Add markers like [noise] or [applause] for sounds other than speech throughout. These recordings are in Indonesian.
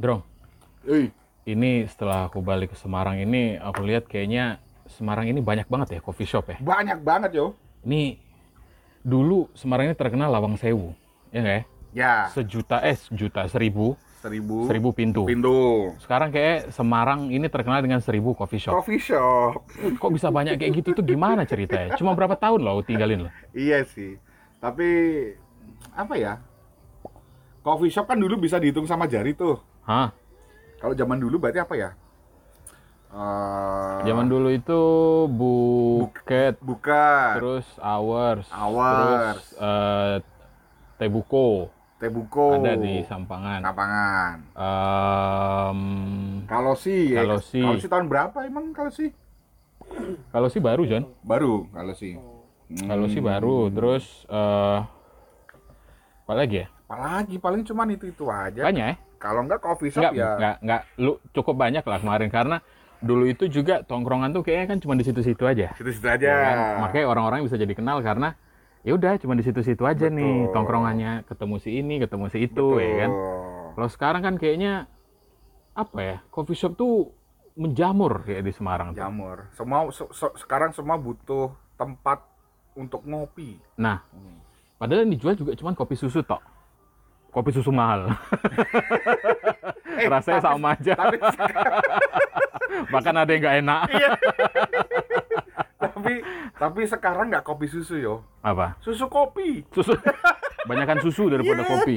Drong, Eh, ini setelah aku balik ke Semarang ini, aku lihat kayaknya Semarang ini banyak banget ya coffee shop ya. banyak banget yo. Ini dulu Semarang ini terkenal Lawang Sewu, ya nggak ya? Ya, Sejuta, eh sejuta, seribu, seribu, seribu pintu. pintu. Sekarang kayak Semarang ini terkenal dengan seribu coffee shop. Coffee shop. Kok bisa banyak kayak gitu tuh gimana ceritanya? Cuma berapa tahun loh tinggalin loh? Iya sih. Tapi apa ya? Coffee shop kan dulu bisa dihitung sama jari tuh. Hah? Kalau zaman dulu berarti apa ya? Eh, Zaman dulu itu buket, buka terus hours, Hours. terus eh, tebuko Tebuko ada di Sampangan. lapangan. Em, Kalau sih, ya, Kalau sih. kalau sih tahun berapa emang kalau sih? kalau sih baru John, Baru kalau sih. Hmm. kalau sih baru. Terus eh apa lagi ya? Apalagi paling cuman itu itu aja. Banyak ya? Kalau enggak coffee shop Enggak, ya. enggak, enggak. Lu cukup banyak lah kemarin karena dulu itu juga tongkrongan tuh kayaknya kan cuma di situ-situ aja. Situ-situ aja. Ya kan? Makanya orang-orang bisa jadi kenal karena ya udah cuma di situ-situ aja nih Betul. tongkrongannya ketemu si ini, ketemu si itu Betul. ya kan. Kalau sekarang kan kayaknya apa ya? Coffee shop tuh menjamur kayak di Semarang. tuh. Jamur. Semua se- se- sekarang semua butuh tempat untuk ngopi. Nah, padahal yang dijual juga cuma kopi susu tok. Kopi susu mahal. [laughs] Rasanya sama aja. Eh, Tapi [laughs] Bahkan ada yang nggak enak. Iya. [laughs] tapi tapi sekarang nggak kopi susu yo. Apa? Susu kopi. Susu. Banyakan susu daripada Iya. kopi.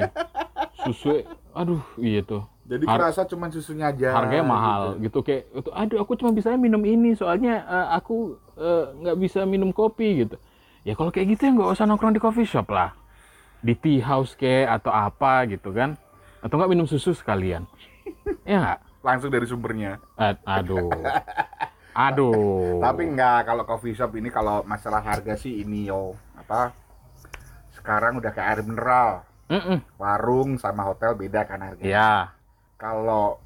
Susu, aduh iya tuh. Jadi Har- kerasa cuman susunya aja. harganya mahal gitu. gitu, kayak itu aduh aku cuma bisa minum ini soalnya eh, aku eh, nggak bisa minum kopi gitu ya kalau kayak gitu ya nggak usah nongkrong di coffee shop lah di tea house kayak atau apa gitu kan atau nggak minum susu sekalian [laughs] ya nggak Langsung dari sumbernya. A- aduh [laughs] aduh Tapi enggak kalau coffee shop ini kalau masalah harga sih ini yo. Apa? Sekarang udah kayak air mineral. Mm-mm. Warung sama hotel beda kan harganya. ya Kalau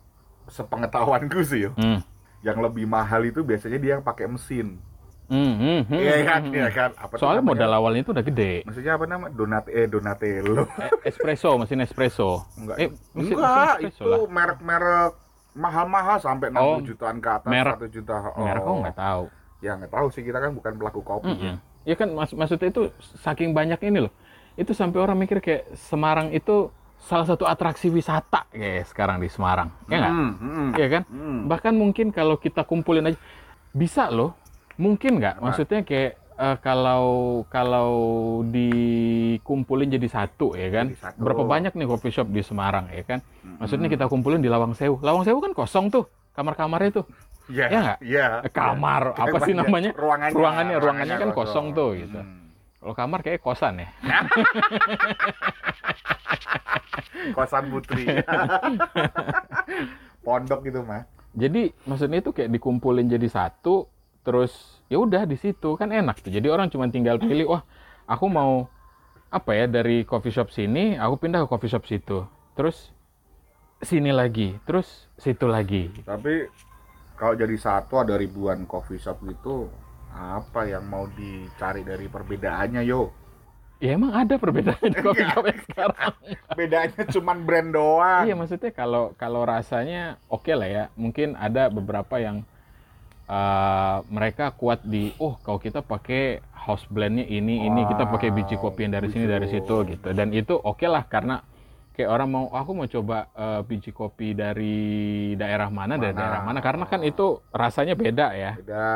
sepengetahuanku sih yo, Hmm. yang lebih mahal itu biasanya dia yang pakai mesin. Hmm, hmm, Iya kan, iya kan. Apa soalnya modal awalnya itu udah gede Maksudnya apa nama? Donat eh Donatello. Eh, espresso mesin espresso Enggak. eh mesin, Enggak, mesin espresso itu merek-merek mahal-mahal sampai 60 Oh, jutaan ke atas, merek. 1 juta. Oh. merek kok nggak tahu Ya nggak tahu sih kita kan bukan pelaku kopi. Mm-mm. Ya kan mak maksudnya itu saking banyak ini loh. Itu sampai orang mikir kayak Semarang itu salah satu atraksi wisata kayak sekarang di Semarang. Ya nggak? Hmm, hmm, Iya kan? hmm. Bahkan mungkin kalau kita kumpulin aja bisa loh. Mungkin nggak? Maksudnya kayak eh, kalau kalau dikumpulin jadi satu ya kan. Jadi satu. Berapa banyak nih coffee shop di Semarang ya kan? Maksudnya kita kumpulin di Lawang Sewu. Lawang Sewu kan kosong tuh kamar-kamarnya tuh. Iya, Ya nggak? Iya. Eh, kamar iya. apa sih namanya? Ruangannya. Ruangannya, ruangannya kan kosong tuh gitu. Hmm. Kalau kamar kayak kosan ya. [laughs] Kosan putri. [laughs] Pondok gitu mah. Jadi maksudnya itu kayak dikumpulin jadi satu, terus ya udah di situ kan enak tuh. Jadi orang cuma tinggal pilih, wah aku mau apa ya dari coffee shop sini, aku pindah ke coffee shop situ, terus sini lagi, terus situ lagi. Tapi kalau jadi satu ada ribuan coffee shop gitu, apa yang mau dicari dari perbedaannya yo? Ya emang ada perbedaan di [laughs] coffee shop yang sekarang. Bedanya cuman brand doang. Iya maksudnya kalau kalau rasanya oke lah ya. Mungkin ada beberapa yang uh, mereka kuat di oh kalau kita pakai house blendnya ini ini kita pakai biji kopi yang dari sini dari situ gitu. Dan itu oke lah karena kayak orang mau "Oh, aku mau coba uh, biji kopi dari daerah mana, dari Mana? daerah mana karena kan itu rasanya beda ya. Beda.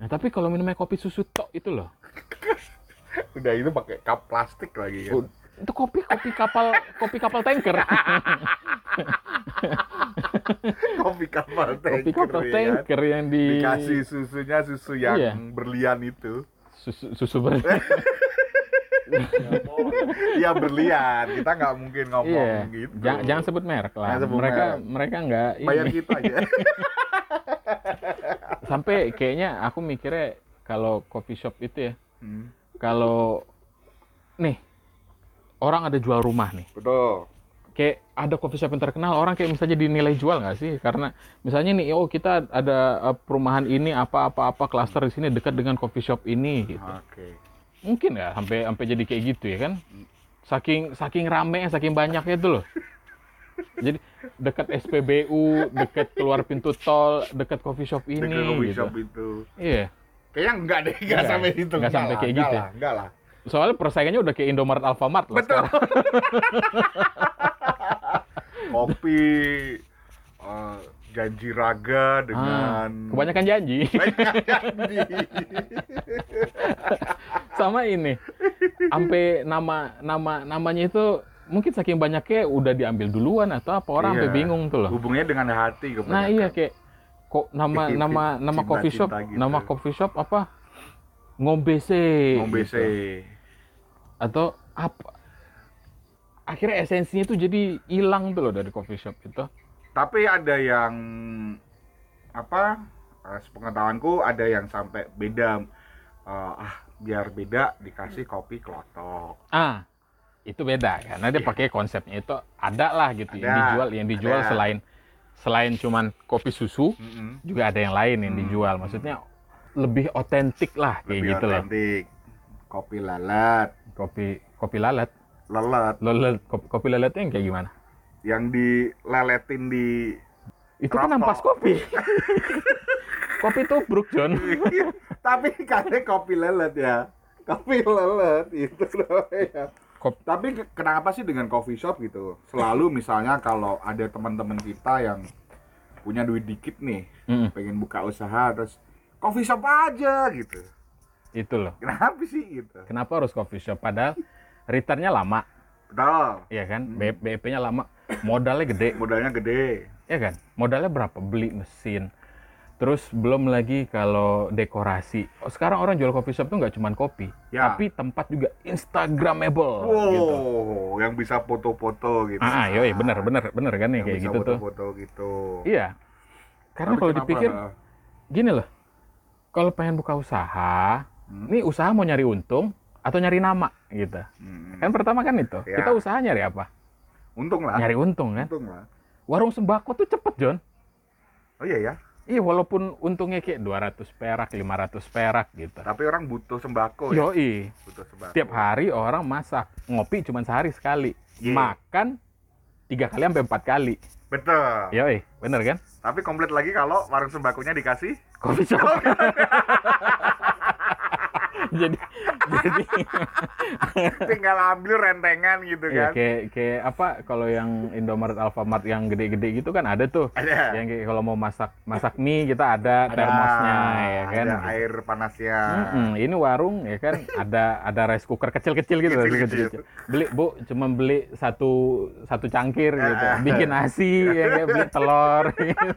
Nah, tapi kalau minumnya kopi susu tok itu loh. [laughs] Udah itu pakai cup plastik lagi kan. Itu kopi kopi kapal kopi kapal tanker. [laughs] Kopi kapal tanker. kopi kapal ya tanker yang di Dikasih susunya susu yang Iya. berlian itu. susu, susu ber [laughs] Iya berlian. Kita nggak mungkin ngomong Iya, gitu. jangan, jangan sebut merek lah. Jangan sebut mereka merek. mereka nggak Bayar kita aja. [laughs] Sampai kayaknya aku mikirnya kalau coffee shop itu ya, Hmm, kalau nih orang ada jual rumah nih, Betul. kayak ada coffee shop yang terkenal, orang kayak misalnya dinilai jual nggak sih? Karena misalnya nih, oh kita ada uh, perumahan ini apa apa apa klaster di sini dekat dengan coffee shop ini gitu. Oke. mungkin nggak sampai sampai jadi kayak gitu ya kan saking saking rame saking banyaknya itu loh jadi dekat SPBU dekat keluar pintu tol dekat coffee shop ini Dekat coffee gitu shop itu. iya Kayaknya enggak deh, enggak Enggak sampai ya? situ. Enggak Enggak sampai lah, kayak enggak gitu ya? lah, Enggak lah. Soalnya persaingannya udah kayak Indomaret Alfamart lah Betul. [laughs] Kopi eh, janji raga dengan Ah, kebanyakan janji janji. [laughs] sama ini sampai nama nama namanya itu mungkin saking banyaknya udah diambil duluan atau apa orang Iya. sampai bingung tuh loh Hubungnya dengan hati kebanyakan. Nah iya kayak kok nama nama nama cinta- coffee shop gitu. nama coffee shop apa ngombe se Ngombe gitu. Atau apa akhirnya esensinya tuh jadi hilang tuh loh dari coffee shop itu Tapi ada yang apa? eh, Sepengetahuanku ada yang sampai beda eh, ah biar beda dikasih kopi klotok. ah itu beda karena dia Iya. pakai konsepnya itu ada lah gitu yang Ada, dijual yang dijual ada. selain selain cuman kopi susu Mm-mm. juga ada yang lain yang Hmm. dijual maksudnya lebih otentik lah kayak Lebih gitu loh otentik. Kopi lalat, kopi kopi lalat. Lelet lalat kopi, kopi lalatnya yang kayak gimana? Yang dileletin di Itu kan Rokok. ampas kopi. [laughs] kopi tubruk, John. [laughs] tapi katanya kopi lelet ya. Kopi lelet itu namanya. Kop- tapi ke- kenapa sih dengan coffee shop gitu? Selalu misalnya kalau ada teman-teman kita yang punya duit dikit nih Mm, pengen buka usaha terus coffee shop aja gitu itu loh. kenapa sih gitu Kenapa harus coffee shop? Padahal returnnya lama, betul ya kan? Hmm. BEP-nya lama, modalnya gede, modalnya gede ya kan? Modalnya berapa? Beli mesin. Terus belum lagi kalau dekorasi. Oh, sekarang orang jual coffee shop tuh nggak cuma kopi, Ya. tapi tempat juga Instagramable wow gitu. yang bisa foto-foto gitu Ah, yoi, bener, bener, bener kan yang kayak gitu tuh. foto-foto gitu Iya. Karena kalau dipikir gini loh, kalau pengen buka usaha, Hmm. ini usaha mau nyari untung atau nyari nama gitu. Hmm. Kan pertama kan itu, Ya. kita usaha nyari apa? untung lah Nyari untung kan. untung lah Warung sembako tuh cepet John. oh iya ya Iya walaupun untungnya kayak 200 perak, 500 perak gitu. tapi orang butuh sembako ya Yoi, butuh sembako tiap hari orang masak, ngopi cuma sehari sekali, Iya. makan tiga kali sampai empat kali. betul Yoi, bener kan? tapi komplit lagi kalau warung sembakonya dikasih Coffee shop. [laughs] [laughs] jadi jadi [laughs] tinggal ambil rentengan gitu Iya, kan kayak kayak apa kalau yang Indomaret Alfamart yang gede-gede gitu kan ada tuh. ada Yang kayak kalau mau masak masak mie kita ada, Ada, termosnya ya kan. ada air panasnya Mm-mm, ini warung ya kan ada ada rice cooker kecil-kecil gitu rice cooker Kecil-kecil. kecil-kecil. Beli Bu cuma beli satu satu cangkir gitu. Ah. Bikin nasi ya kan beli telur [laughs] gitu.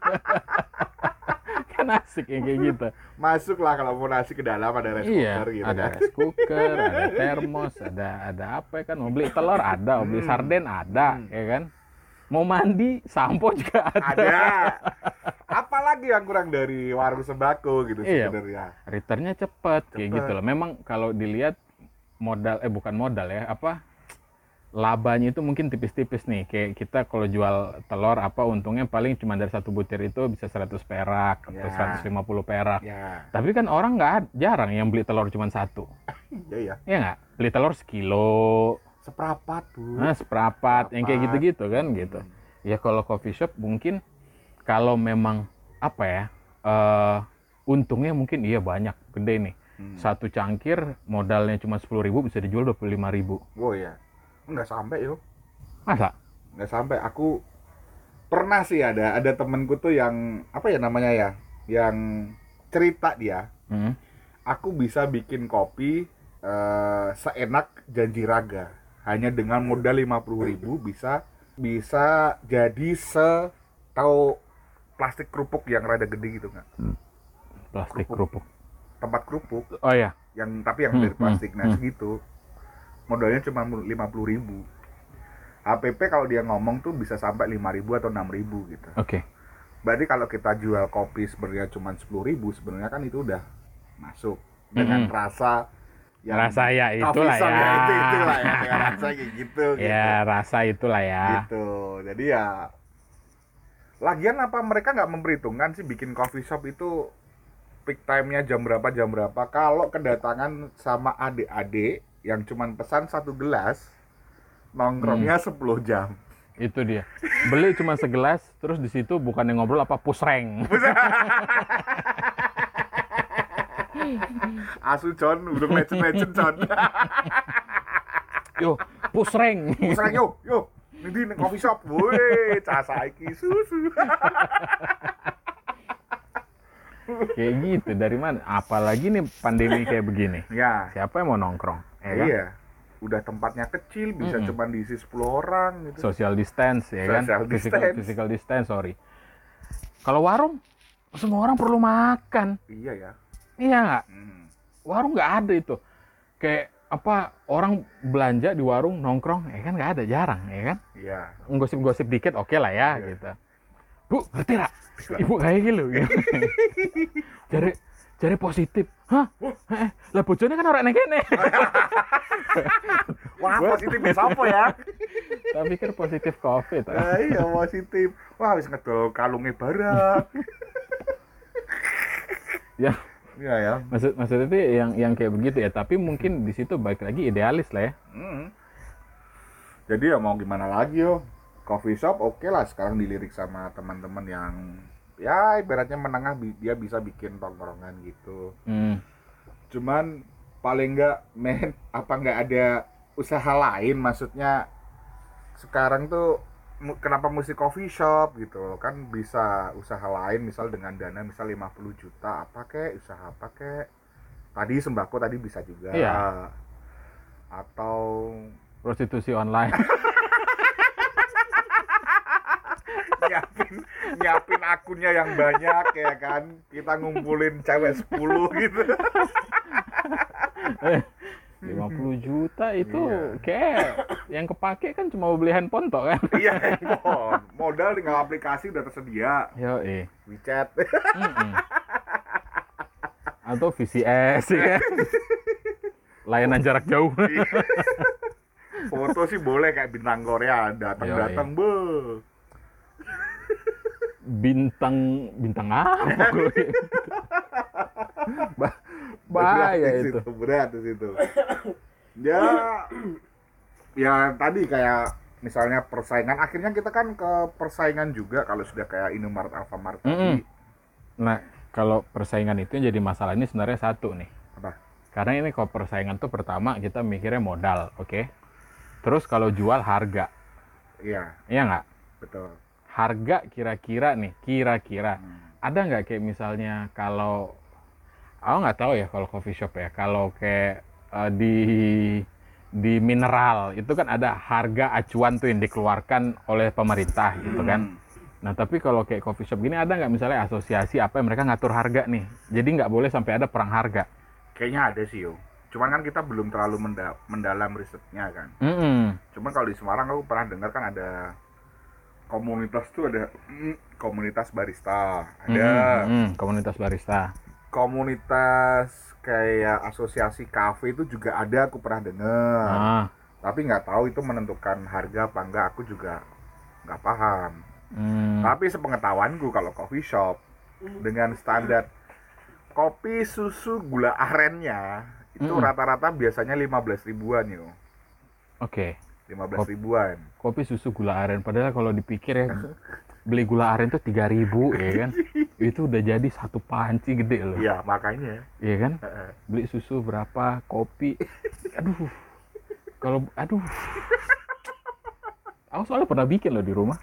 Kan asik ya kayak gitu. [laughs] masuklah kalau mau nasi ke dalam ada rice iya, cooker gitu ada kan rice cooker, ada termos, ada ada apa ya kan mau beli telur ada, mau beli Hmm. sarden ada Hmm. ya kan. Mau mandi, sampo juga ada. ada apalagi yang kurang dari warung sembako gitu Iya. sebenarnya returnnya cepet kayak gitu loh. Memang kalau dilihat modal eh bukan modal ya apa labanya itu mungkin tipis-tipis nih kayak kita kalau jual telur apa untungnya paling cuma dari satu butir itu bisa 100 perak Ya. atau 150 perak. Ya. Tapi kan orang nggak jarang yang beli telur cuma satu. [laughs] Iya ya ya nggak? Beli telur sekilo. Seprapat bu. Nah seperempat yang kayak gitu-gitu kan gitu. Ya kalau coffee shop mungkin kalau memang apa ya eh untungnya mungkin iya banyak gede nih. Hmm. satu cangkir modalnya cuma sepuluh ribu bisa dijual dua puluh lima ribu. Oh iya nggak sampai yo. Masa? Nggak sampai. Aku pernah sih ada ada temenku tuh yang apa ya namanya ya yang cerita dia. Hmm. aku bisa bikin kopi eh, seenak janji raga. Hanya dengan modal 50.000 ribu bisa bisa jadi se tahu plastik kerupuk yang rada gede gitu nggak plastik Kerupuk. kerupuk. Tempat kerupuk. Oh ya yang tapi yang Hmm, dari plastik nah hmm, segitu modalnya cuma 50.000 ribu. HPP kalau dia ngomong tuh bisa sampai 5.000 atau 6.000 gitu. Oke. Berarti kalau kita jual kopi sebenarnya cuma 10.000 sebenarnya kan itu udah masuk. Dengan Mm-mm. rasa yang rasa ya coffee itulah shop ya. itu itulah ya. Dengan rasa kayak gitu [laughs] ya rasa itulah ya. Gitu. gitu. Jadi ya lagian apa mereka nggak memperhitungkan sih bikin coffee shop itu peak time-nya jam berapa jam berapa. Kalau kedatangan sama adik-adik yang cuman pesan satu gelas, nongkrongnya 10 jam. Itu dia. Beli cuma segelas, terus di situ bukan yang ngobrol apa pusreng. [laughs] Asu John, udah legend-legend John. Yo, pusreng. Pusreng yo, yo. Ini di coffee shop, woi, cah saiki susu. kayak gitu dari mana? Apalagi nih pandemi kayak begini. ya, Siapa yang mau nongkrong? Ya kan? iya. Udah tempatnya kecil, bisa Mm-mm. cuma diisi 10 orang gitu. Social distance ya kan? Social Physical, distance. physical distance, sorry. Kalau warung, semua orang perlu makan. Iya ya. Iya nggak? Hmm. Warung nggak ada itu. Kayak apa orang belanja di warung nongkrong ya kan nggak ada jarang ya kan Iya. gosip-gosip dikit oke lah ya Iya. gitu bu ngerti lah ibu kayak gitu gitu. [laughs] cari positif hah eh lah bojone kan orang kene [laughs] Wah, positif apa ya? tak pikir positif covid Ah, iya, positif. Wah, habis ngedol kalungnya barang. [laughs] ya Iya ya. maksud maksud itu yang yang kayak begitu ya tapi mungkin di situ baik lagi idealis lah ya Hmm. Jadi ya mau gimana lagi yo? Coffee shop oke lah sekarang dilirik sama teman-teman yang ya ibaratnya menengah dia bisa bikin tongkrongan gitu. hmm. Cuman paling enggak [laughs] men apa enggak ada usaha lain maksudnya sekarang tuh kenapa mesti coffee shop gitu kan bisa usaha lain misal dengan dana misal 50 juta apa kek usaha apa kek tadi sembako tadi bisa juga Iya. atau prostitusi online nyiapin [laughs] nyiapin akunnya yang banyak ya kan? Kita ngumpulin cewek 10 gitu. 50 juta itu Iya. kayak yang kepake kan cuma beli handphone toh kan? Iya handphone. Modal tinggal aplikasi udah tersedia. Yo eh WeChat atau VCS ya kan? Layanan jarak jauh. Foto sih boleh kayak bintang Korea datang datang be bintang bintang apa [laughs] gue Ba- Berat bahaya di itu. situ, berat di situ. Ya ya tadi kayak misalnya persaingan akhirnya kita kan ke persaingan juga kalau sudah kayak Indomaret Alfamart tadi. Mm-mm. nah kalau persaingan itu yang jadi masalah ini sebenarnya satu nih. Apa? Karena ini kalau persaingan tuh pertama kita mikirnya modal oke? Terus kalau jual harga. Iya. Iya nggak? Betul harga kira-kira nih kira-kira Hmm. ada nggak kayak misalnya kalau aku nggak tahu ya kalau coffee shop ya kalau kayak eh, di di mineral itu kan ada harga acuan tuh yang dikeluarkan oleh pemerintah gitu kan Hmm. nah tapi kalau kayak coffee shop gini ada nggak misalnya asosiasi apa yang mereka ngatur harga nih jadi nggak boleh sampai ada perang harga kayaknya ada sih yo cuman kan kita belum terlalu menda- mendalam risetnya kan Mm-mm. cuman kalau di Semarang aku pernah dengar kan ada komunitas tuh ada mm, komunitas barista. Ada Mm-mm, komunitas barista. komunitas kayak asosiasi kafe itu juga ada aku pernah dengar. Ah. Tapi nggak tahu itu menentukan harga apa enggak aku juga nggak paham. Mm. tapi sepengetahuanku kalau coffee shop dengan standar kopi susu gula arennya itu Mm-mm. rata-rata biasanya 15 ribuan yo. Oke 15 ribuan. kopi susu gula aren. Padahal kalau dipikir ya [laughs] beli gula aren tuh 3000 ya kan? [laughs] Itu udah jadi satu panci gede loh. Iya makanya. Iya kan? Beli susu berapa kopi. Aduh. Kalau aduh. Aku soalnya pernah bikin loh di rumah.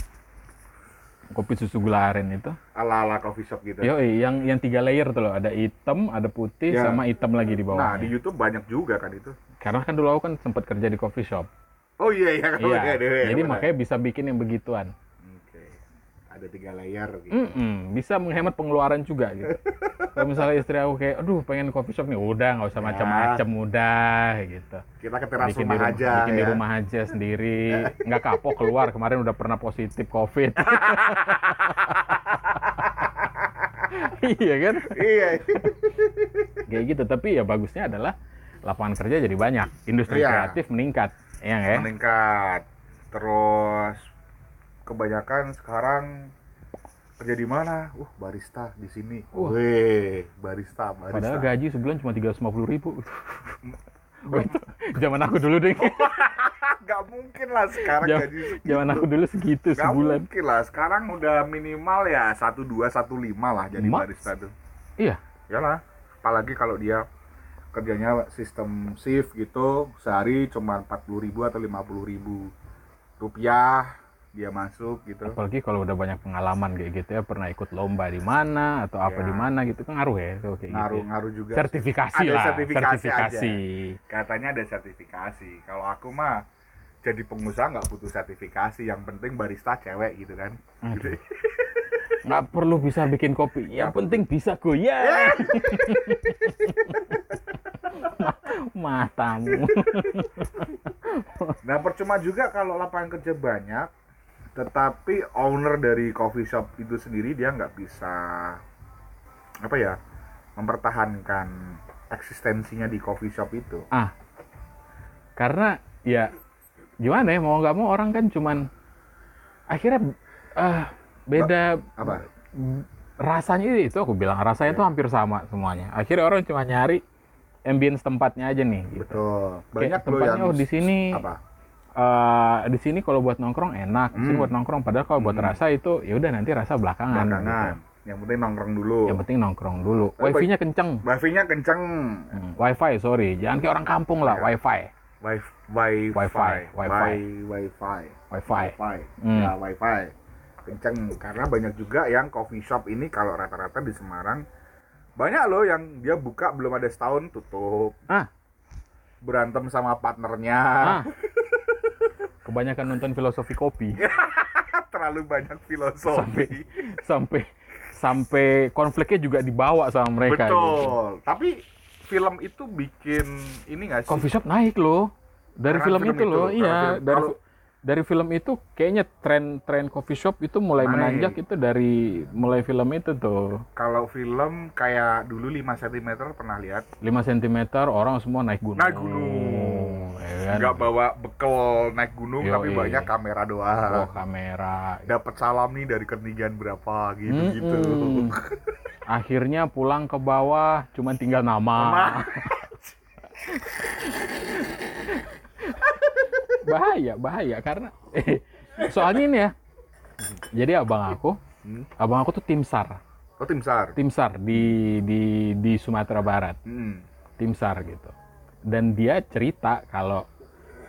Kopi susu gula aren itu. Ala-ala coffee shop gitu. Yo yang yang tiga layer tuh loh. Ada hitam ada putih Ya. sama hitam lagi di nah di bawah YouTube banyak juga kan itu. Karena kan dulu aku kan sempat kerja di coffee shop oh iya iya iya iya, iya, jadi benar. makanya bisa bikin yang begituan oke ada tiga layer gitu Mm-mm, bisa menghemat pengeluaran juga gitu. Kalau misalnya istri aku kayak, aduh pengen coffee shop nih, udah nggak usah Ya. macam-macam, udah gitu. kita ke teras bikin rumah di rumah, aja bikin di ya. rumah aja sendiri, nggak kapok keluar. Kemarin udah pernah positif covid. [laughs] iya kan? iya Kayak gitu. Tapi ya bagusnya adalah lapangan kerja jadi banyak, industri Iya. kreatif meningkat, ya nggak ya? meningkat terus kebanyakan sekarang kerja di mana? Uh, barista di sini. Wah. Weh, barista, barista. Padahal gaji sebulan cuma 350 ribu. [laughs] [laughs] Zaman aku dulu deh. [laughs] Gak mungkin lah sekarang Jam- gaji segitu. Zaman aku dulu segitu Gak sebulan. mungkin lah. Sekarang udah minimal ya 12, 15 lah jadi Mas? barista tuh. Iya. Iyalah. Apalagi kalau dia kerjanya sistem shift gitu, sehari cuma 40.000 ribu atau 50.000 ribu rupiah dia masuk gitu. Apalagi kalau udah banyak pengalaman kayak gitu ya, pernah ikut lomba di mana atau apa Ya. di mana gitu kan ngaruh ya tuh kayak gitu. Ngaruh ya. ngaruh juga. Sertifikasi Ada lah, sertifikasi sertifikasi. Katanya ada sertifikasi. Kalau aku mah jadi pengusaha nggak butuh sertifikasi, yang penting barista cewek gitu kan. [laughs] Nggak perlu bisa bikin kopi, yang penting bisa goyang. [laughs] Matamu. Nah percuma juga kalau lapangan kerja banyak, tetapi owner dari coffee shop itu sendiri dia nggak bisa apa ya mempertahankan eksistensinya di coffee shop itu. Karena ya gimana ya mau nggak mau orang kan cuman akhirnya eh, beda Apa? rasanya itu aku bilang rasanya Ya. tuh hampir sama semuanya. Akhirnya orang cuma nyari ambience tempatnya aja nih. Gitu. Betul. Kayak Banyak loh tempatnya yang oh di sini apa? eh, di sini kalau buat nongkrong enak, di sini Hmm. buat nongkrong. Padahal kalau buat Hmm. rasa itu ya udah nanti rasa belakangan. Belakangan. gitu. Yang penting nongkrong dulu. Yang penting nongkrong dulu. Wifi-nya kenceng. Wifi-nya kenceng. Hmm, Wifi sorry, jangan kayak orang kampung lah. Ya. Wifi, Wifi, wifi, Wifi, Wifi. wifi, Wifi. wifi, Hmm. ya wifi, kenceng. Karena banyak juga yang coffee shop ini kalau rata-rata di Semarang banyak loh yang dia buka belum ada setahun tutup. Ah. Berantem sama partnernya, Ah. [laughs] Kebanyakan nonton filosofi kopi [laughs] terlalu banyak sampai filosofi. sampai sampai konfliknya juga dibawa sama mereka. Betul. gitu. Tapi film itu bikin ini nggak sih? Coffee shop naik loh dari film, film itu itu, loh, iya film- dari kalau- dari film itu kayaknya tren tren coffee shop itu mulai menanjak itu dari mulai film itu tuh Kalau film kayak dulu 5 cm pernah lihat 5 cm orang semua naik gunung. Naik gunung. ya kan? nggak bawa bekal naik gunung tapi Yoi. banyak kamera Oh, doang. kamera. Dapat salam nih dari ketinggian berapa gitu-gitu. Mm-mm. Akhirnya pulang ke bawah cuma tinggal nama. Nama. [laughs] bahaya, bahaya karena soalnya ini ya. Jadi abang aku, Hmm. abang aku tuh tim SAR. Oh tim SAR. tim SAR di di di Sumatera Barat, Hmm. tim SAR gitu. Dan dia cerita kalau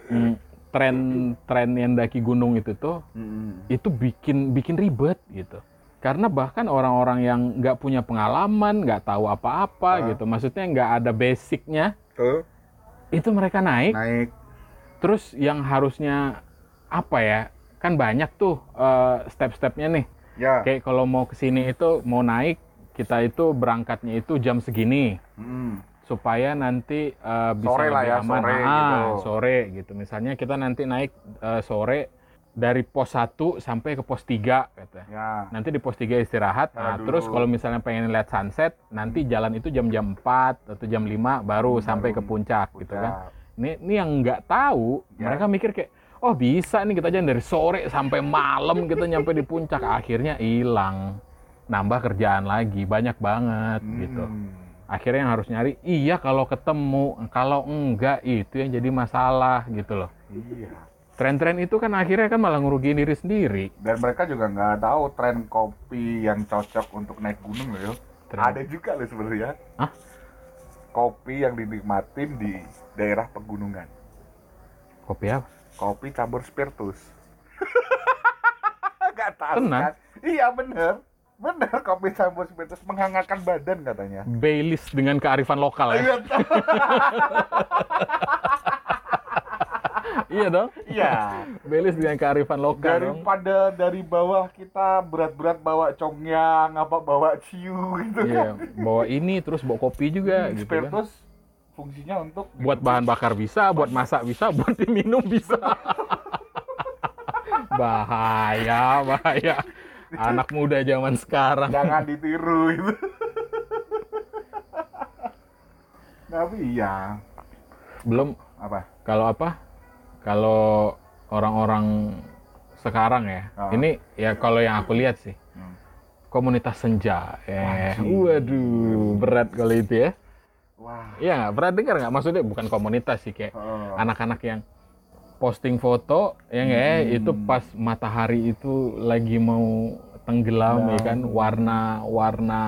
mm, tren tren yang daki gunung itu tuh Hmm. itu bikin bikin ribet gitu. Karena bahkan orang-orang yang nggak punya pengalaman, nggak tahu apa-apa Ah. gitu, maksudnya nggak ada basicnya, Tuh itu mereka naik. naik. Terus yang harusnya apa ya? Kan banyak tuh eh, step-stepnya nih. Ya. Kayak kalau mau ke sini itu mau naik, kita itu berangkatnya itu jam segini. Hmm. supaya nanti uh, bisa Sore lah ya, aman. sore Ah, gitu. sore gitu. Misalnya kita nanti naik uh, sore dari pos 1 sampai ke pos 3 gitu. Ya. Nanti di pos 3 istirahat. Nah, Istirahat dulu. terus kalau misalnya pengen lihat sunset, nanti jalan itu jam-jam 4 atau jam 5 baru Hmm, sampai baru ke puncak gitu Ya. kan. Ini ini yang nggak tahu, Ya. mereka mikir kayak oh bisa nih kita jalan dari sore sampai malam kita nyampe di puncak. Akhirnya hilang. Nambah kerjaan lagi, banyak banget gitu Hmm. akhirnya yang harus nyari iya kalau ketemu kalau enggak itu yang jadi masalah gitu loh Iya. tren-tren itu kan akhirnya kan malah ngerugiin diri sendiri Dan mereka juga nggak tahu tren kopi yang cocok untuk naik gunung loh. Tren- Ada juga loh sebenarnya. Hah? Kopi yang dinikmatin di daerah pegunungan. kopi apa Kopi campur spiritus. [laughs] Gak tahu kan? Iya bener. Bener kopi campur spiritus menghangatkan badan katanya. Baileys dengan kearifan lokal ya [laughs] Iya. dong Iya. [laughs] Baileys dengan kearifan lokal dong Daripada dari bawah kita berat-berat bawa congyang, apa bawa ciu gitu iya kan. bawa ini terus bawa kopi juga Hmm, gitu kan Spiritus fungsinya untuk buat bahan bakar bisa buat masak bisa buat diminum bisa [laughs] bahaya bahaya anak muda zaman sekarang jangan ditiru itu. Tapi iya, belum apa? Kalau apa? Kalau orang-orang sekarang ya, Ah. ini ya kalau yang aku lihat sih, Hmm. komunitas senja. Eh, Anjing. waduh, berat kali itu ya. Wah. Iya nggak? Pernah dengar nggak? Maksudnya bukan komunitas sih kayak Oh. anak-anak yang posting foto ya nggak ya Hmm. itu pas matahari itu lagi mau tenggelam ya kan warna warna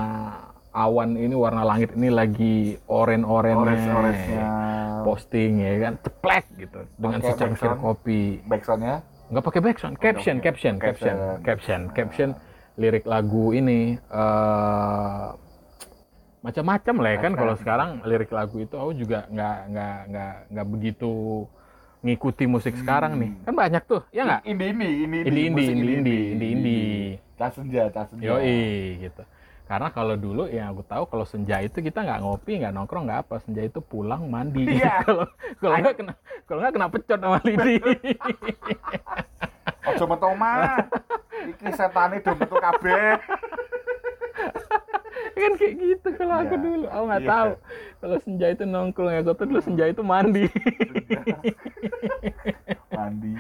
awan ini warna langit ini lagi oren-oren Ores-oresnya. Posting ya kan? Ceplek gitu dengan Pakai secangkir kopi. Backsoundnya? nggak pakai background caption oke. caption caption. Caption. caption caption lirik lagu ini eh macam-macam lah ya kan? Kalau sekarang lirik lagu itu aku juga nggak nggak nggak nggak begitu ngikuti musik sekarang nih. Kan banyak tuh ya nggak? Indie indie, indie indie indie musik indie indie indie indie Tas senja, tas senja. yoi gitu karena kalau dulu yang aku tahu kalau senja itu kita nggak ngopi nggak nongkrong nggak apa senja itu pulang mandi Iya. [laughs] kalau kalau nggak kena kalau nggak kena pecot sama Lidi [laughs] Ojo metu mah. Iki setane do metu kabeh. kan kayak gitu kalau aku Iya. dulu aku nggak Iya. tahu kalau senja itu nongkrong ya aku tuh dulu senja itu mandi [laughs] Mandi.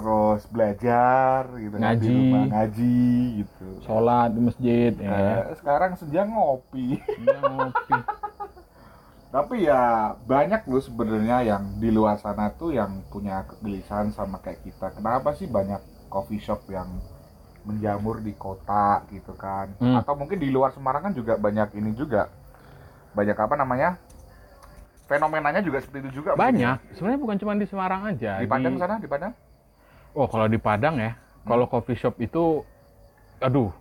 Terus belajar gitu kan, di Ngaji. rumah, ngaji gitu. sholat di masjid ya Eh, sekarang senja ngopi. Ngopi [laughs] Tapi ya banyak loh sebenarnya yang di luar sana tuh yang punya kegelisahan sama kayak kita. Kenapa sih banyak coffee shop yang menjamur di kota gitu kan? Hmm. Atau mungkin di luar Semarang kan juga banyak ini juga. Banyak apa namanya? Fenomenanya juga seperti itu juga. mungkin banyak sebenarnya bukan cuma di Semarang aja ya. Di Padang sana, di Padang? Oh kalau di Padang ya kalau Hmm. coffee shop itu aduh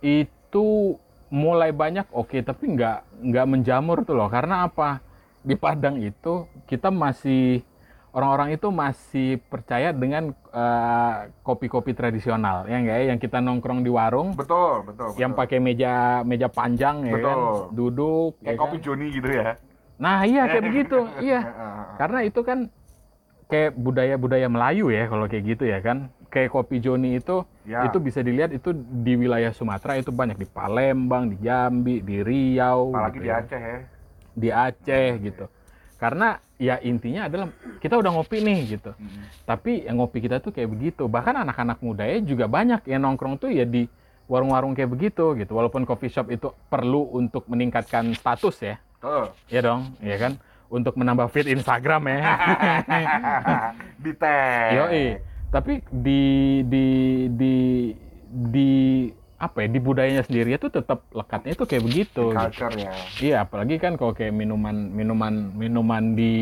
itu mulai banyak oke tapi nggak nggak menjamur tuh loh karena apa di Padang itu kita masih orang-orang itu masih percaya dengan eh, kopi-kopi tradisional ya nggak ya yang kita nongkrong di warung Betul, betul. yang betul. pakai meja meja panjang ya kan Betul. duduk ya kayak kan? kopi Joni gitu ya. nah iya kayak [laughs] begitu iya karena itu kan kayak budaya-budaya Melayu ya kalau kayak gitu ya kan kayak kopi Joni itu Ya. itu bisa dilihat itu di wilayah Sumatera itu banyak di Palembang di Jambi di Riau Apalagi gitu di ya. Aceh ya. di Aceh gitu karena ya intinya adalah kita udah ngopi nih gitu Mm-mm. tapi yang ngopi kita tuh kayak begitu bahkan anak-anak mudanya juga banyak yang nongkrong tuh ya di warung-warung kayak begitu gitu walaupun coffee shop itu perlu untuk meningkatkan status ya Betul. ya dong ya kan untuk menambah feed Instagram ya [laughs] di teh. Yoi. Tapi di di di di apa ya di budayanya sendiri itu tetap lekatnya itu kayak begitu. Di gitu. culture ya. Iya, apalagi kan kalau kayak minuman minuman minuman di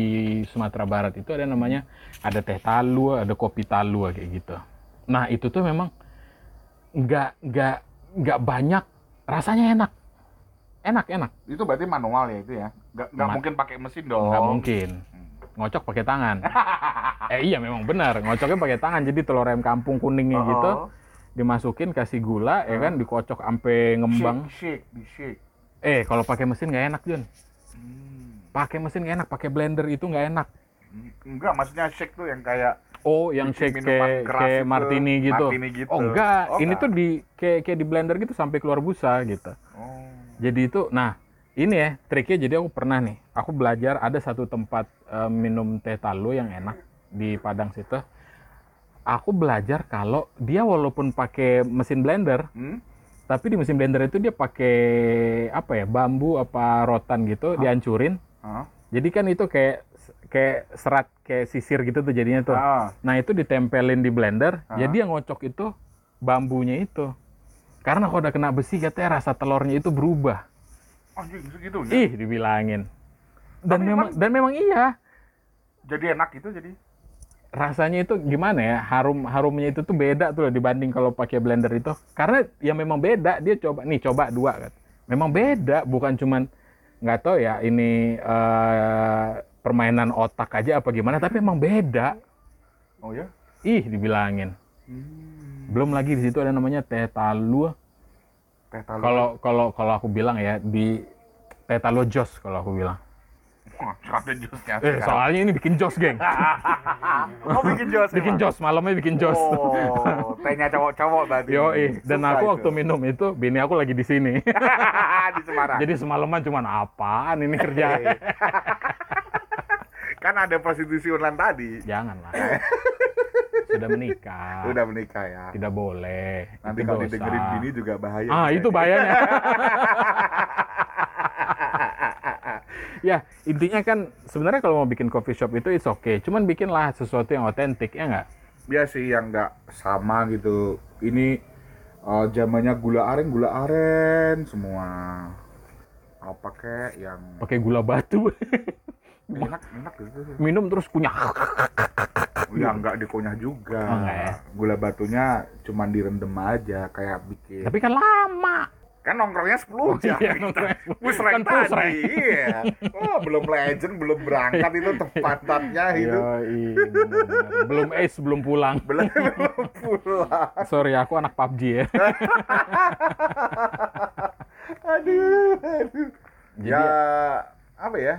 Sumatera Barat itu ada namanya ada teh talu, ada kopi talu kayak gitu. Nah itu tuh memang nggak nggak nggak banyak rasanya enak, enak enak. Itu berarti manual ya itu ya. Ma- mungkin pakai mesin dong. Nggak mungkin. Ngocok pakai tangan. [laughs] eh iya memang benar, ngocoknya pakai tangan. Jadi telur ayam kampung kuningnya Oh, gitu oh. dimasukin kasih gula ya kan dikocok sampai ngembang. Shake, shake, shake. Eh kalau pakai mesin nggak enak Jun. Hmm. Pakai mesin nggak enak, pakai blender itu nggak enak. Enggak, maksudnya shake tuh yang kayak Oh, yang shake kayak, kayak martini gitu. martini gitu. Oh enggak, Oh, ini enggak. tuh di kayak kayak di blender gitu sampai keluar busa gitu. oh. Jadi itu, nah ini ya triknya. Jadi aku pernah nih, aku belajar ada satu tempat eh, minum teh talu yang enak di Padang situ. Aku belajar kalau dia walaupun pakai mesin blender, Hmm? tapi di mesin blender itu dia pakai apa ya bambu apa rotan gitu, dihancurin. Hah? Jadi kan itu kayak kayak serat kayak sisir gitu tuh jadinya tuh. Ah, Nah itu ditempelin di blender, Ah. jadi yang ngocok itu bambunya itu. Karena kalau udah kena besi katanya rasa telurnya itu berubah. Anjing segitu ya? Ih, dibilangin. Dan Tapi memang dan memang iya. Jadi enak itu jadi. Rasanya itu gimana ya? Harum harumnya itu tuh beda tuh loh dibanding kalau pakai blender itu. Karena ya memang beda. Dia coba nih coba dua kan. Memang beda, bukan cuman nggak tahu ya ini eh, permainan otak aja apa gimana, tapi memang beda. Oh ya? Ih, dibilangin. Hmm. Belum lagi di situ ada namanya teh talu. Kalau kalau kalau aku bilang ya di teh talu jos kalau aku bilang. Wah, ada. Eh, soalnya ini bikin jos, geng. [laughs] Oh, bikin jos. bikin jos, malamnya bikin jos. Oh, tehnya cowok-cowok berarti. Yo, dan aku itu. waktu minum itu, bini aku lagi di sini. [laughs] di Semarang. Jadi semalaman cuman apaan ini kerja. [laughs] kan ada prostitusi online tadi. Jangan lah. Sudah menikah. Udah menikah ya. Tidak boleh. Nanti Itu kalau dosa. didengerin bini juga bahaya. Ah, itu bahayanya. [laughs] ya, intinya kan sebenarnya kalau mau bikin coffee shop itu it's okay. Cuman bikinlah sesuatu yang otentik, ya nggak? Dia sih yang nggak sama gitu. Ini eh, zamannya gula aren, gula aren semua. Apa kek yang Pakai gula batu. enak enak gitu. Minum terus kunyah. Ya nggak dikunyah juga. Oh, ya? Gula batunya cuman direndam aja kayak bikin. Tapi kan lama. kan nongkrongnya 10 jam. Iya, nongkrongnya 10. Push rank Kan tadi. Iya. Oh, belum legend, belum berangkat itu tepat-tepatnya itu. Yoi, bener-bener. Belum ace, belum pulang. Belum belum pulang. Sorry, aku anak PUBG ya. [laughs] Aduh, aduh. Jadi ya apa ya?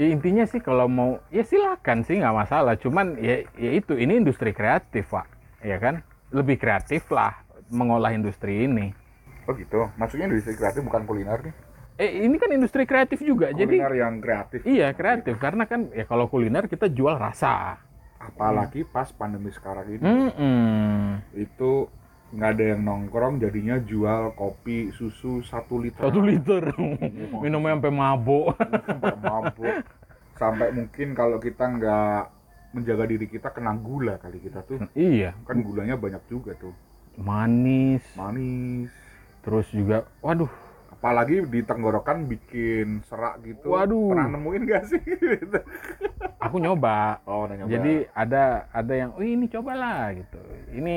Ya intinya sih kalau mau ya silakan sih nggak masalah. Cuman ya, ya itu ini industri kreatif pak, ya kan? Lebih kreatif lah mengolah industri ini. Oh gitu. Maksudnya industri kreatif bukan kuliner nih. Eh ini kan industri kreatif juga, jadi Kuliner yang kreatif. iya kreatif karena kan ya kalau kuliner kita jual rasa. Apalagi pas pandemi sekarang ini. Mm-mm. Itu nggak ada yang nongkrong jadinya jual kopi susu satu liter Satu liter, [laughs] minumnya sampai mabuk. sampai mabuk sampai mungkin kalau kita nggak menjaga diri kita kena gula kali kita tuh iya, kan gulanya banyak juga tuh manis. manis Terus juga, waduh, apalagi di tenggorokan bikin serak gitu Waduh. pernah nemuin gak sih aku nyoba. oh nyoba. Jadi ada ada yang, oh ini cobalah gitu. Ini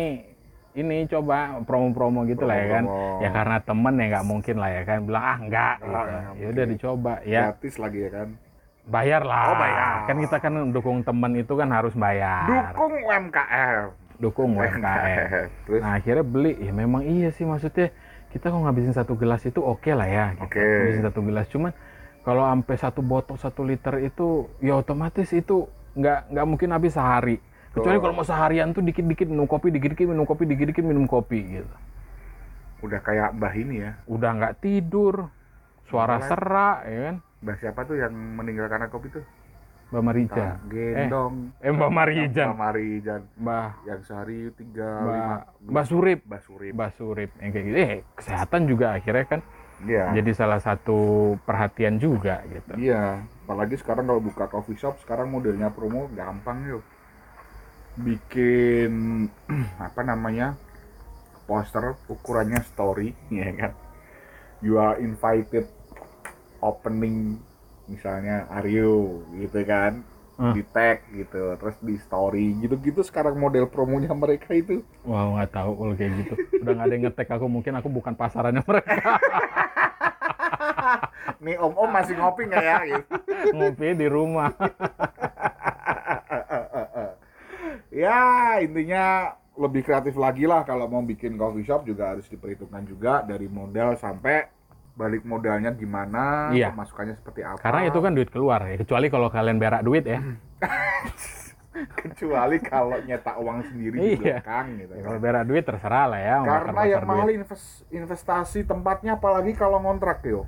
ini coba promo-promo gitu lah ya kan. Ya karena temen ya nggak mungkin lah ya kan. Bilang ah enggak. Ah, Gitu. nggak Ya udah dicoba ya. gratis lagi ya kan Bayar lah. Oh, bayar. Kan kita kan dukung temen itu kan harus bayar. dukung UMKM Dukung [laughs] UMKM. terus Nah akhirnya beli. Ya memang iya sih maksudnya kita kalau ngabisin satu gelas itu oke lah ya. Oke. Ngabisin satu gelas. Cuman kalau sampai satu botol satu liter itu ya otomatis itu nggak nggak mungkin habis sehari. Kecuali kalau mau seharian tuh dikit-dikit minum kopi, dikit-dikit minum kopi, dikit-dikit minum kopi gitu. udah kayak mbah ini ya Udah nggak tidur, suara Melek. serak, ya kan? mbah siapa tuh yang meninggal karena kopi tuh Mbak Marija. Kang gendong Eh, Mbak Marijan. Mbak Marijan Mbak yang sehari tiga Mbak lima Mbak Surip. Mbak Surip Mbak Surip yang kayak gitu. Eh, kesehatan juga akhirnya kan iya jadi salah satu perhatian juga gitu. iya apalagi sekarang kalau buka coffee shop sekarang modelnya promo gampang yuk bikin [clears throat] apa namanya poster ukurannya story [laughs] ya kan you are invited opening misalnya Aryo gitu kan Hmm. di tag gitu terus di story gitu-gitu sekarang model promonya mereka itu Wah, nggak tahu kalau kayak gitu. Udah nggak ada yang ngetek aku, mungkin aku bukan pasarannya mereka. [laughs] nih om om masih ngopi nggak ya gitu. Ngopi di rumah. [laughs] ya intinya lebih kreatif lagi lah kalau mau bikin coffee shop juga harus diperhitungkan juga dari modal sampai balik modalnya gimana Iya. pemasukannya seperti apa Karena itu kan duit keluar ya. Kecuali kalau kalian berak duit ya. [laughs] kecuali kalau nyetak uang sendiri di Iya. belakang gitu Ya. Kalau berak duit terserah lah ya. karena yang mahal invest- investasi tempatnya apalagi kalau ngontrak yo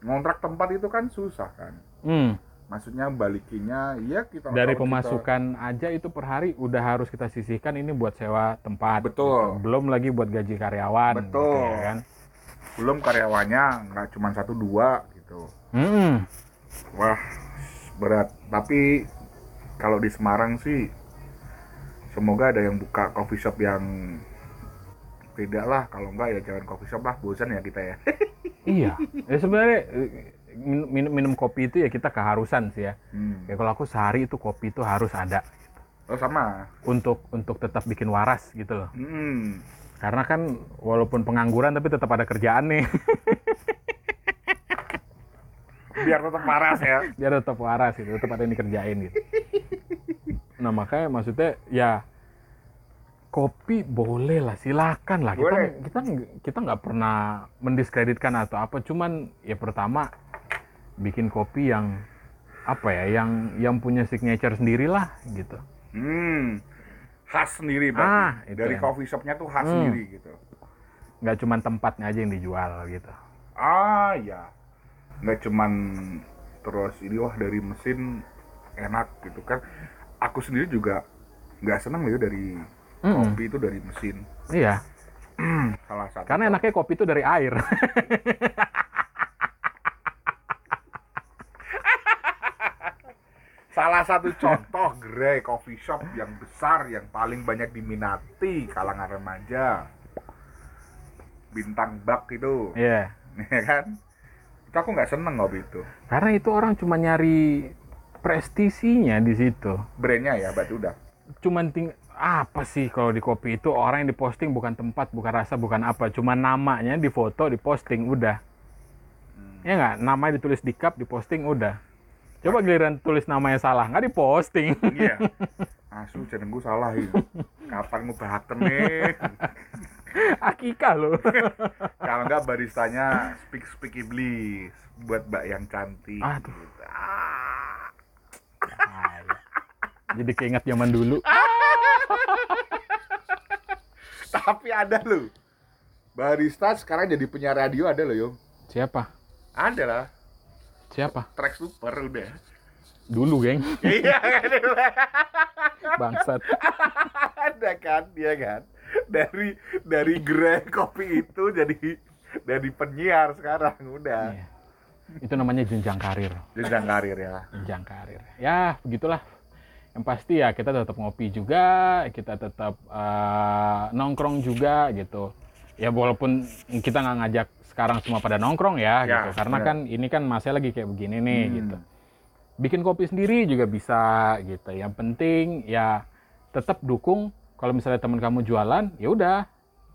ngontrak tempat itu kan susah kan Hmm. Maksudnya balikinnya ya kita Dari kalau kita- pemasukan aja itu per hari udah harus kita sisihkan ini buat sewa tempat. Betul. gitu. Belum lagi buat gaji karyawan. gitu Betul. ya kan. belum karyawannya nggak cuma satu dua gitu Hmm. Wah, berat. Tapi kalau di Semarang sih semoga ada yang buka coffee shop yang beda lah. Kalau enggak ya jangan coffee shop lah, bosan ya kita ya. [laughs] Iya. Ya sebenarnya minum, minum, minum kopi itu ya kita keharusan sih ya. Hmm. Ya kalau aku sehari itu kopi itu harus ada Oh sama. untuk untuk tetap bikin waras gitu loh. Hmm. Karena kan walaupun pengangguran tapi tetap ada kerjaan nih. [laughs] Biar tetap waras ya. Biar tetap waras gitu, tetap ada yang dikerjain gitu. Nah makanya maksudnya ya kopi boleh lah, silakan lah. Kita Boleh. kita kita nggak pernah mendiskreditkan atau apa. Cuman ya pertama bikin kopi yang apa ya, yang yang punya signature sendirilah gitu. Hmm. Khas sendiri Ah, berarti. itu Dari yang- coffee shopnya tuh khas Hmm. sendiri gitu. Nggak cuman tempatnya aja yang dijual gitu. Ah ya. Nggak cuman terus ini wah dari mesin enak gitu kan. Aku sendiri juga nggak senang loh dari Mm-mm. kopi itu dari mesin. Iya, [clears throat] Salah satu. karena enaknya kopi itu dari air. [laughs] Salah satu contoh gerai coffee shop yang besar yang paling banyak diminati kalangan remaja. Bintang bak itu, Iya. ya kan? Itu aku nggak seneng kopi itu. Karena itu orang cuma nyari prestisinya di situ. Brandnya ya, berarti udah. Cuman ting apa sih kalau di kopi itu orang yang diposting bukan tempat, bukan rasa, bukan apa, cuma namanya difoto, diposting, udah. Hmm. Ya nggak, namanya ditulis di cup, diposting, udah. Coba giliran tulis namanya salah, nggak diposting. Iya. [laughs] Asu jenengku salah ini. Kapan ngubahaken nih? Akikah loh. Kalau nggak baristanya speak speak iblis buat mbak yang cantik. Aduh. Gitu. Ah. Jadi keinget zaman dulu. Tapi ada loh. Barista sekarang jadi penyiar radio ada loh, Yung. Siapa? Ada lah. Siapa? Track super udah. Dulu, geng. [laughs] Iya kan? Bangsat. ada kan, dia kan. Dari dari gerai kopi itu jadi dari penyiar sekarang udah. Iya. Itu namanya jenjang karir. Jenjang karir ya. jenjang karir. Ya, begitulah. Yang pasti ya kita tetap ngopi juga, kita tetap eh, nongkrong juga gitu. Ya walaupun kita nggak ngajak sekarang semua pada nongkrong ya, Ya, gitu. Karena benar. kan ini kan masih lagi kayak begini nih Hmm. gitu. Bikin kopi sendiri juga bisa gitu. Yang penting ya tetap dukung kalau misalnya teman kamu jualan, ya udah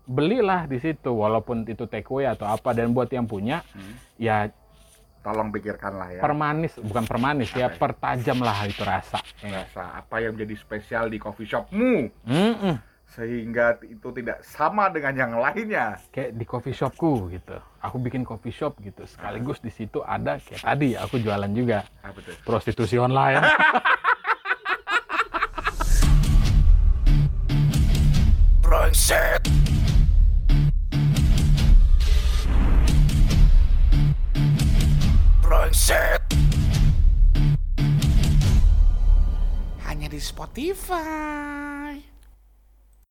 belilah di situ walaupun itu take away atau apa dan buat yang punya Hmm. ya Tolong pikirkan lah ya. permanis bukan permanis ya Apa ya? pertajam lah itu rasa ya? Rasa apa yang menjadi spesial di coffee shopmu Mm-mm. Sehingga itu tidak sama dengan yang lainnya. kayak di coffee shopku gitu aku bikin coffee shop gitu sekaligus di situ ada kayak tadi aku jualan juga Ah betul. prostitusi online. [laughs] Hanya di Spotify.